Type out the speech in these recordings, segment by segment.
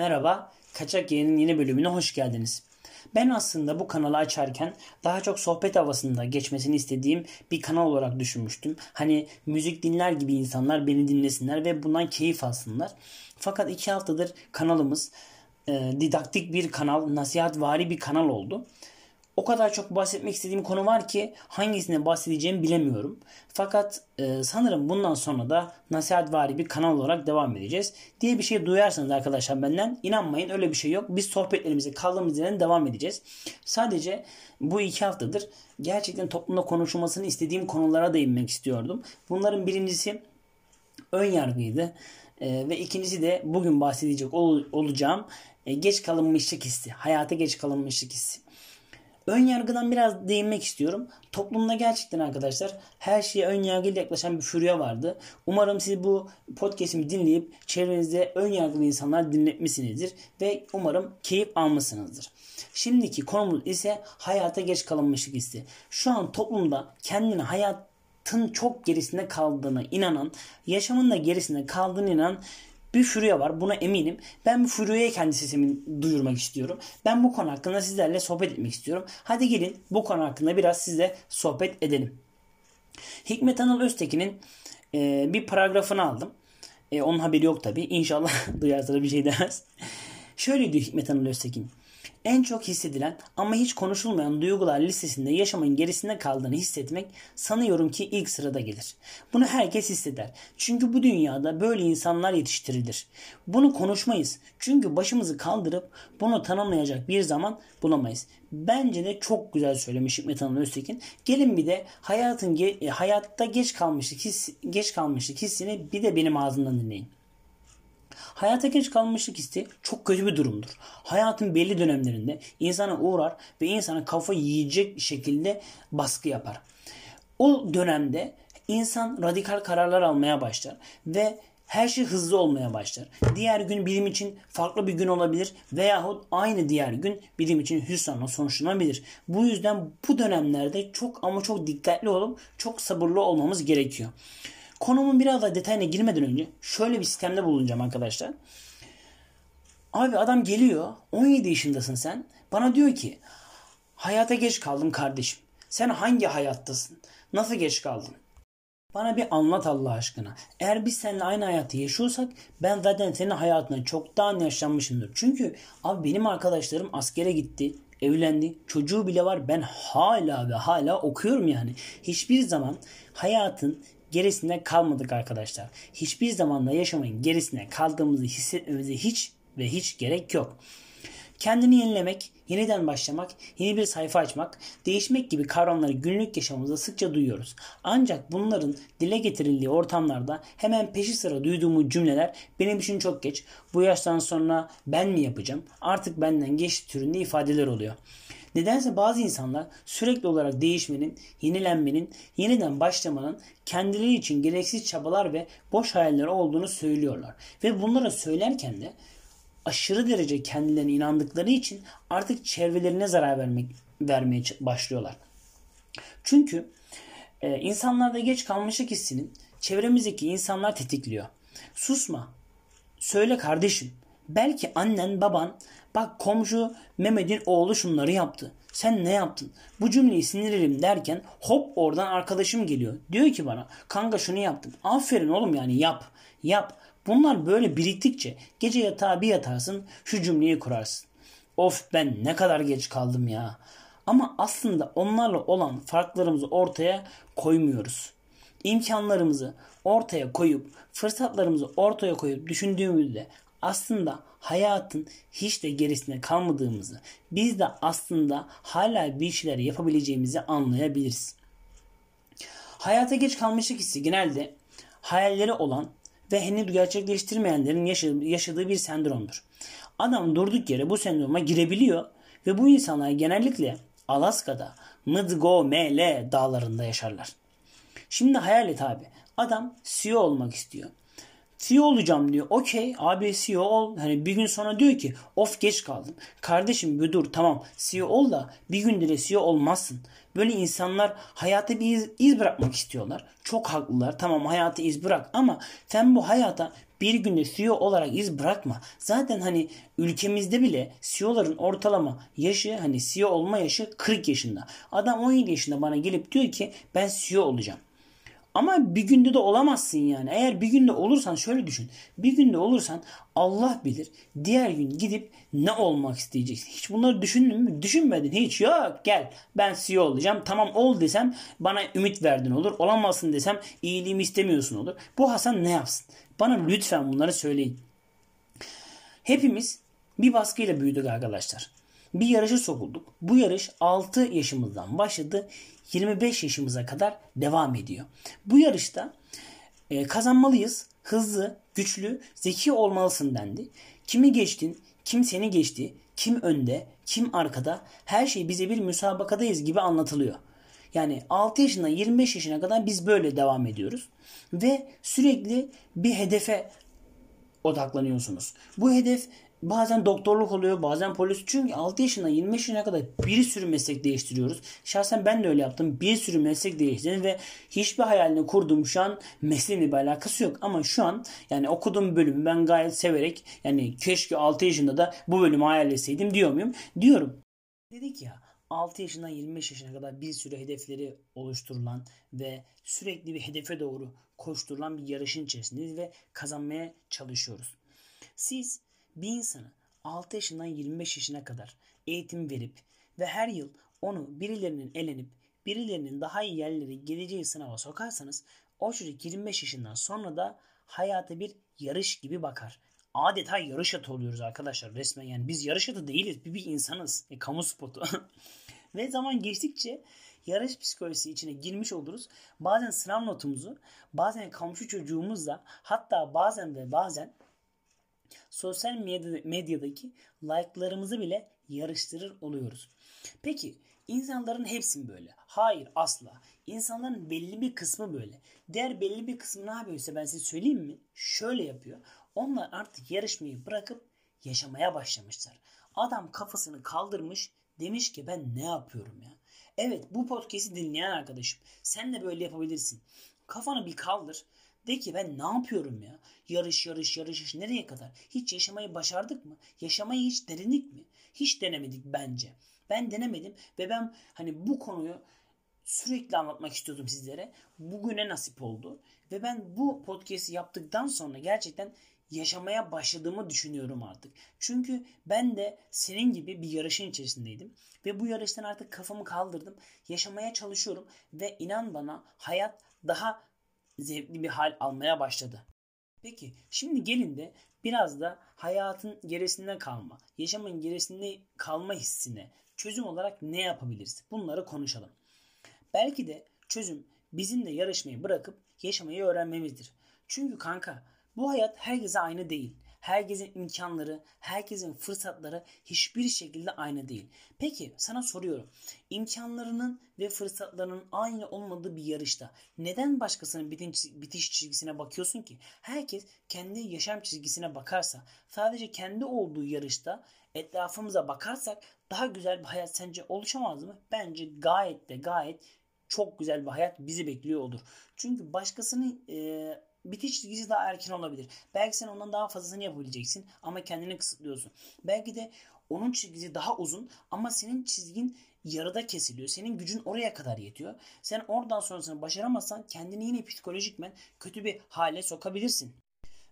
Merhaba, Kaçak Yayın'ın yeni bölümüne hoş geldiniz. Ben aslında bu kanalı açarken daha çok sohbet havasında geçmesini istediğim bir kanal olarak düşünmüştüm. Hani müzik dinler gibi insanlar beni dinlesinler ve bundan keyif alsınlar. Fakat iki haftadır kanalımız e, didaktik bir kanal, nasihatvari bir kanal oldu. O kadar çok bahsetmek istediğim konu var ki hangisine bahsedeceğimi bilemiyorum. Fakat e, sanırım bundan sonra da nasihatvari bir kanal olarak devam edeceğiz. Diye bir şey duyarsanız arkadaşlar benden inanmayın öyle bir şey yok. Biz sohbetlerimize kaldığımız yerden devam edeceğiz. Sadece bu iki haftadır gerçekten toplumda konuşulmasını istediğim konulara değinmek istiyordum. Bunların birincisi ön yargıydı. E, ve ikincisi de bugün bahsedecek ol, olacağım e, geç kalınmışlık hissi. Hayata geç kalınmışlık hissi. Ön yargıdan biraz değinmek istiyorum. Toplumda gerçekten arkadaşlar her şeye ön yargıyla yaklaşan bir furya vardı. Umarım siz bu podcast'imi dinleyip çevrenizde ön yargılı insanlar dinletmişsinizdir ve umarım keyif almışsınızdır. Şimdiki konumuz ise hayata geç kalınmışlık hissi. Şu an toplumda kendini hayatın çok gerisinde kaldığına inanan, yaşamın da gerisinde kaldığına inanan bir furya var. Buna eminim. Ben bu furyaya kendi sesimi duyurmak istiyorum. Ben bu konu hakkında sizlerle sohbet etmek istiyorum. Hadi gelin bu konu hakkında biraz sizle sohbet edelim. Hikmet Anıl Öztekin'in e, bir paragrafını aldım. E, onun haberi yok tabi. İnşallah duyarsa da bir şey demez. Şöyle diyor Hikmet Anıl Öztekin. En çok hissedilen ama hiç konuşulmayan duygular listesinde yaşamın gerisinde kaldığını hissetmek sanıyorum ki ilk sırada gelir. Bunu herkes hisseder. Çünkü bu dünyada böyle insanlar yetiştirilir. Bunu konuşmayız. Çünkü başımızı kaldırıp bunu tanımlayacak bir zaman bulamayız. Bence de çok güzel söylemiş Hikmet Hanım Öztekin. Gelin bir de hayatın hayatta geç kalmışlık his, geç kalmışlık hissini bir de benim ağzımdan dinleyin. Hayata geç kalmışlık hissi çok kötü bir durumdur. Hayatın belli dönemlerinde insana uğrar ve insana kafa yiyecek şekilde baskı yapar. O dönemde insan radikal kararlar almaya başlar ve her şey hızlı olmaya başlar. Diğer gün bilim için farklı bir gün olabilir veyahut aynı diğer gün bilim için hüsranla sonuçlanabilir. Bu yüzden bu dönemlerde çok ama çok dikkatli olup çok sabırlı olmamız gerekiyor. Konumun biraz daha detayına girmeden önce şöyle bir sistemde bulunacağım arkadaşlar. Abi adam geliyor 17 yaşındasın sen. Bana diyor ki hayata geç kaldım kardeşim. Sen hangi hayattasın? Nasıl geç kaldın? Bana bir anlat Allah aşkına. Eğer biz seninle aynı hayatı yaşıyorsak ben zaten senin hayatına çoktan yaşlanmışımdır. Çünkü abi benim arkadaşlarım askere gitti, evlendi, çocuğu bile var. Ben hala ve hala okuyorum yani. Hiçbir zaman hayatın gerisinde kalmadık arkadaşlar. Hiçbir zaman da yaşamayın gerisine kaldığımızı hissetmemize hiç ve hiç gerek yok. Kendini yenilemek, yeniden başlamak, yeni bir sayfa açmak, değişmek gibi kavramları günlük yaşamımızda sıkça duyuyoruz. Ancak bunların dile getirildiği ortamlarda hemen peşi sıra duyduğumuz cümleler benim için çok geç, bu yaştan sonra ben mi yapacağım, artık benden geç türünde ifadeler oluyor. Nedense bazı insanlar sürekli olarak değişmenin, yenilenmenin, yeniden başlamanın kendileri için gereksiz çabalar ve boş hayaller olduğunu söylüyorlar. Ve bunları söylerken de aşırı derece kendilerine inandıkları için artık çevrelerine zarar vermek vermeye başlıyorlar. Çünkü e, insanlarda geç kalmışlık hissinin çevremizdeki insanlar tetikliyor. Susma. Söyle kardeşim. Belki annen, baban Bak komşu Mehmet'in oğlu şunları yaptı. Sen ne yaptın? Bu cümleyi siniririm derken hop oradan arkadaşım geliyor. Diyor ki bana kanka şunu yaptım. Aferin oğlum yani yap. Yap. Bunlar böyle biriktikçe gece yatağa bir yatarsın şu cümleyi kurarsın. Of ben ne kadar geç kaldım ya. Ama aslında onlarla olan farklarımızı ortaya koymuyoruz. İmkanlarımızı ortaya koyup fırsatlarımızı ortaya koyup düşündüğümüzde aslında hayatın hiç de gerisine kalmadığımızı, biz de aslında hala bir şeyler yapabileceğimizi anlayabiliriz. Hayata geç kalmışlık hissi genelde hayalleri olan ve henüz gerçekleştirmeyenlerin yaşadığı bir sendromdur. Adam durduk yere bu sendroma girebiliyor ve bu insanlar genellikle Alaska'da Mdgo-Mele dağlarında yaşarlar. Şimdi hayal et abi. Adam CEO olmak istiyor. CEO olacağım diyor. Okey abi CEO ol. Hani bir gün sonra diyor ki of geç kaldın. Kardeşim dur tamam CEO ol da bir günde de CEO olmazsın. Böyle insanlar hayata bir iz, iz bırakmak istiyorlar. Çok haklılar. Tamam hayata iz bırak ama sen bu hayata bir günde CEO olarak iz bırakma. Zaten hani ülkemizde bile CEO'ların ortalama yaşı hani CEO olma yaşı 40 yaşında. Adam 17 yaşında bana gelip diyor ki ben CEO olacağım. Ama bir günde de olamazsın yani. Eğer bir günde olursan şöyle düşün. Bir günde olursan Allah bilir. Diğer gün gidip ne olmak isteyeceksin. Hiç bunları düşündün mü? Düşünmedin. Hiç yok. Gel ben CEO olacağım. Tamam ol desem bana ümit verdin olur. Olamazsın desem iyiliğimi istemiyorsun olur. Bu Hasan ne yapsın? Bana lütfen bunları söyleyin. Hepimiz bir baskıyla büyüdük arkadaşlar. Bir yarışa sokulduk. Bu yarış 6 yaşımızdan başladı. 25 yaşımıza kadar devam ediyor. Bu yarışta e, kazanmalıyız. Hızlı, güçlü, zeki olmalısın dendi. Kimi geçtin, kim seni geçti, kim önde, kim arkada her şey bize bir müsabakadayız gibi anlatılıyor. Yani 6 yaşından 25 yaşına kadar biz böyle devam ediyoruz. Ve sürekli bir hedefe odaklanıyorsunuz. Bu hedef Bazen doktorluk oluyor, bazen polis. Çünkü 6 yaşından 25 yaşına kadar bir sürü meslek değiştiriyoruz. Şahsen ben de öyle yaptım. Bir sürü meslek değiştirdim ve hiçbir hayalini kurduğum şu an mesleğimle bir alakası yok. Ama şu an yani okuduğum bölümü ben gayet severek yani keşke 6 yaşında da bu bölümü hayal etseydim diyor muyum? Diyorum. Dedik ya 6 yaşından 25 yaşına kadar bir sürü hedefleri oluşturulan ve sürekli bir hedefe doğru koşturulan bir yarışın içerisindeyiz ve kazanmaya çalışıyoruz. Siz bir insanı 6 yaşından 25 yaşına kadar eğitim verip ve her yıl onu birilerinin elenip birilerinin daha iyi yerlere geleceği sınava sokarsanız o çocuk 25 yaşından sonra da hayata bir yarış gibi bakar. Adeta yarış atı oluyoruz arkadaşlar resmen yani biz yarış atı değiliz bir, bir insanız. E, kamu spotu. ve zaman geçtikçe yarış psikolojisi içine girmiş oluruz. Bazen sınav notumuzu, bazen komşu çocuğumuzla hatta bazen ve bazen sosyal medyadaki like'larımızı bile yarıştırır oluyoruz. Peki insanların hepsi mi böyle? Hayır asla. İnsanların belli bir kısmı böyle. Diğer belli bir kısmı ne yapıyorsa ben size söyleyeyim mi? Şöyle yapıyor. Onlar artık yarışmayı bırakıp yaşamaya başlamışlar. Adam kafasını kaldırmış demiş ki ben ne yapıyorum ya? Evet bu podcast'i dinleyen arkadaşım sen de böyle yapabilirsin. Kafanı bir kaldır. De ki ben ne yapıyorum ya? Yarış yarış yarış nereye kadar? Hiç yaşamayı başardık mı? Yaşamayı hiç denedik mi? Hiç denemedik bence. Ben denemedim ve ben hani bu konuyu sürekli anlatmak istiyordum sizlere. Bugüne nasip oldu. Ve ben bu podcast'i yaptıktan sonra gerçekten yaşamaya başladığımı düşünüyorum artık. Çünkü ben de senin gibi bir yarışın içerisindeydim. Ve bu yarıştan artık kafamı kaldırdım. Yaşamaya çalışıyorum. Ve inan bana hayat daha zevkli bir hal almaya başladı. Peki şimdi gelin de biraz da hayatın gerisinde kalma, yaşamın gerisinde kalma hissine çözüm olarak ne yapabiliriz? Bunları konuşalım. Belki de çözüm bizim de yarışmayı bırakıp yaşamayı öğrenmemizdir. Çünkü kanka bu hayat herkese aynı değil. Herkesin imkanları, herkesin fırsatları hiçbir şekilde aynı değil. Peki sana soruyorum. İmkanlarının ve fırsatlarının aynı olmadığı bir yarışta neden başkasının bitiş, çizgisine bakıyorsun ki? Herkes kendi yaşam çizgisine bakarsa, sadece kendi olduğu yarışta etrafımıza bakarsak daha güzel bir hayat sence oluşamaz mı? Bence gayet de gayet çok güzel bir hayat bizi bekliyor olur. Çünkü başkasının e, bitiş çizgisi daha erken olabilir. Belki sen ondan daha fazlasını yapabileceksin ama kendini kısıtlıyorsun. Belki de onun çizgisi daha uzun ama senin çizgin yarıda kesiliyor. Senin gücün oraya kadar yetiyor. Sen oradan sonrasını başaramazsan kendini yine psikolojikmen kötü bir hale sokabilirsin.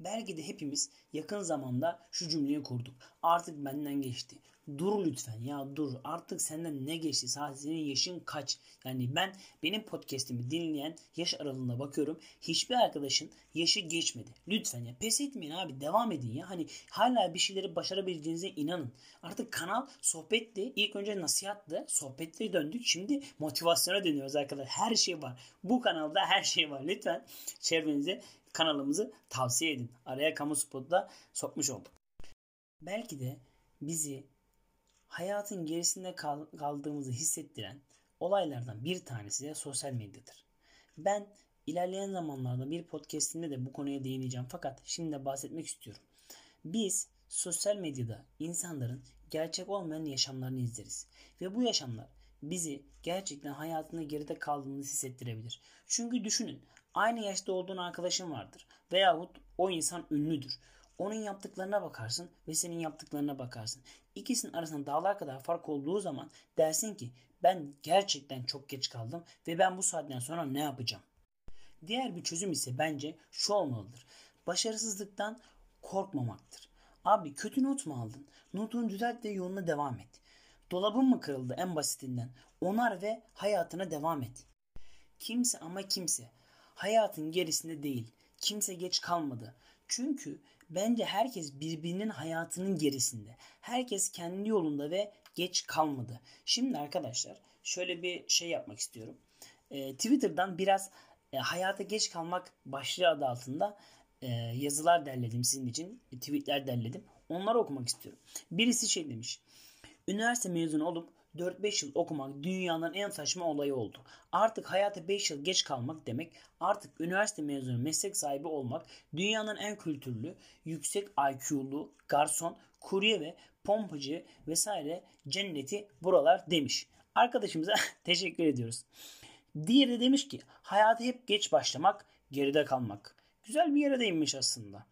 Belki de hepimiz yakın zamanda şu cümleyi kurduk. Artık benden geçti. Dur lütfen ya dur. Artık senden ne geçti? Sadece senin yaşın kaç? Yani ben benim podcast'imi dinleyen yaş aralığına bakıyorum. Hiçbir arkadaşın yaşı geçmedi. Lütfen ya pes etmeyin abi. Devam edin ya. Hani hala bir şeyleri başarabileceğinize inanın. Artık kanal sohbetti. İlk önce nasihattı. Sohbette döndük. Şimdi motivasyona dönüyoruz arkadaşlar. Her şey var. Bu kanalda her şey var. Lütfen çevrenize kanalımızı tavsiye edin. Araya kamu spotu da sokmuş olduk. Belki de bizi hayatın gerisinde kaldığımızı hissettiren olaylardan bir tanesi de sosyal medyadır. Ben İlerleyen zamanlarda bir podcastinde de bu konuya değineceğim fakat şimdi de bahsetmek istiyorum. Biz sosyal medyada insanların gerçek olmayan yaşamlarını izleriz. Ve bu yaşamlar bizi gerçekten hayatında geride kaldığını hissettirebilir. Çünkü düşünün aynı yaşta olduğun arkadaşın vardır veyahut o insan ünlüdür. Onun yaptıklarına bakarsın ve senin yaptıklarına bakarsın. İkisinin arasında dağlar kadar fark olduğu zaman dersin ki ben gerçekten çok geç kaldım ve ben bu saatten sonra ne yapacağım? Diğer bir çözüm ise bence şu olmalıdır. Başarısızlıktan korkmamaktır. Abi kötü not mu aldın? Notunu düzelt ve yoluna devam et. Dolabın mı kırıldı en basitinden? Onar ve hayatına devam et. Kimse ama kimse hayatın gerisinde değil. Kimse geç kalmadı. Çünkü bence herkes birbirinin hayatının gerisinde. Herkes kendi yolunda ve geç kalmadı. Şimdi arkadaşlar şöyle bir şey yapmak istiyorum. Ee, Twitter'dan biraz e, hayata geç kalmak başlığı adı altında e, yazılar derledim sizin için. E, tweetler derledim. Onları okumak istiyorum. Birisi şey demiş. Üniversite mezunu olup 4-5 yıl okumak dünyanın en saçma olayı oldu. Artık hayata 5 yıl geç kalmak demek, artık üniversite mezunu meslek sahibi olmak, dünyanın en kültürlü, yüksek IQ'lu, garson, kurye ve pompacı vesaire cenneti buralar demiş. Arkadaşımıza teşekkür ediyoruz. Diğeri demiş ki hayata hep geç başlamak, geride kalmak. Güzel bir yere değinmiş aslında.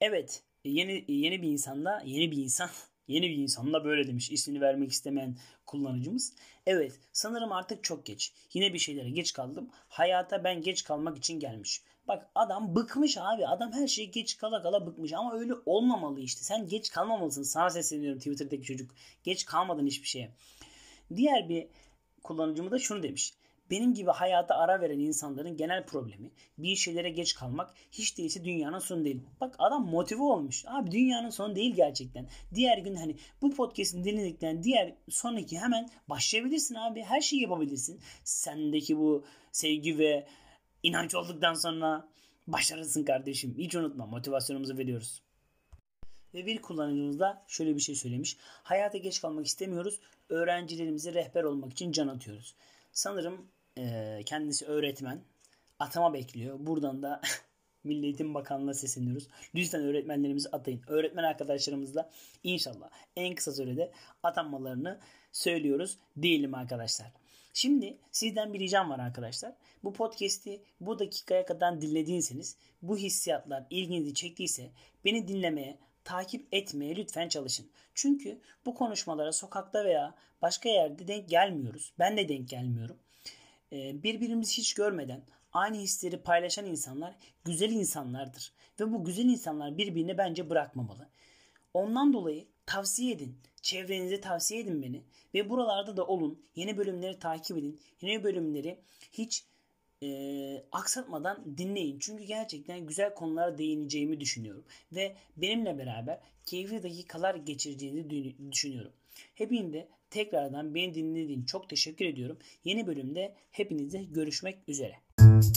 Evet yeni yeni bir insanda yeni bir insan yeni bir insanla böyle demiş ismini vermek istemeyen kullanıcımız. Evet sanırım artık çok geç. Yine bir şeylere geç kaldım. Hayata ben geç kalmak için gelmiş. Bak adam bıkmış abi. Adam her şeyi geç kala kala bıkmış. Ama öyle olmamalı işte. Sen geç kalmamalısın. Sana sesleniyorum Twitter'daki çocuk. Geç kalmadın hiçbir şeye. Diğer bir kullanıcımı da şunu demiş. Benim gibi hayata ara veren insanların genel problemi bir şeylere geç kalmak hiç değilse dünyanın sonu değil. Bak adam motive olmuş. Abi dünyanın sonu değil gerçekten. Diğer gün hani bu podcast'in dinledikten diğer sonraki hemen başlayabilirsin abi. Her şeyi yapabilirsin. Sendeki bu sevgi ve inanç olduktan sonra başarısın kardeşim. Hiç unutma motivasyonumuzu veriyoruz. Ve bir kullanıcımız da şöyle bir şey söylemiş. Hayata geç kalmak istemiyoruz. Öğrencilerimize rehber olmak için can atıyoruz. Sanırım e, kendisi öğretmen. Atama bekliyor. Buradan da Milli Eğitim Bakanlığı'na sesleniyoruz. Lütfen öğretmenlerimizi atayın. Öğretmen arkadaşlarımızla inşallah en kısa sürede atanmalarını söylüyoruz diyelim arkadaşlar. Şimdi sizden bir ricam var arkadaşlar. Bu podcast'i bu dakikaya kadar dinlediyseniz, bu hissiyatlar ilginizi çektiyse beni dinlemeye, takip etmeye lütfen çalışın. Çünkü bu konuşmalara sokakta veya başka yerde denk gelmiyoruz. Ben de denk gelmiyorum. Ee, birbirimizi hiç görmeden aynı hisleri paylaşan insanlar güzel insanlardır. Ve bu güzel insanlar birbirini bence bırakmamalı. Ondan dolayı tavsiye edin. Çevrenize tavsiye edin beni. Ve buralarda da olun. Yeni bölümleri takip edin. Yeni bölümleri hiç e, aksatmadan dinleyin. Çünkü gerçekten güzel konulara değineceğimi düşünüyorum. Ve benimle beraber keyifli dakikalar geçireceğinizi düşünüyorum. Hepinize Tekrardan beni dinlediğin çok teşekkür ediyorum. Yeni bölümde hepinize görüşmek üzere. Müzik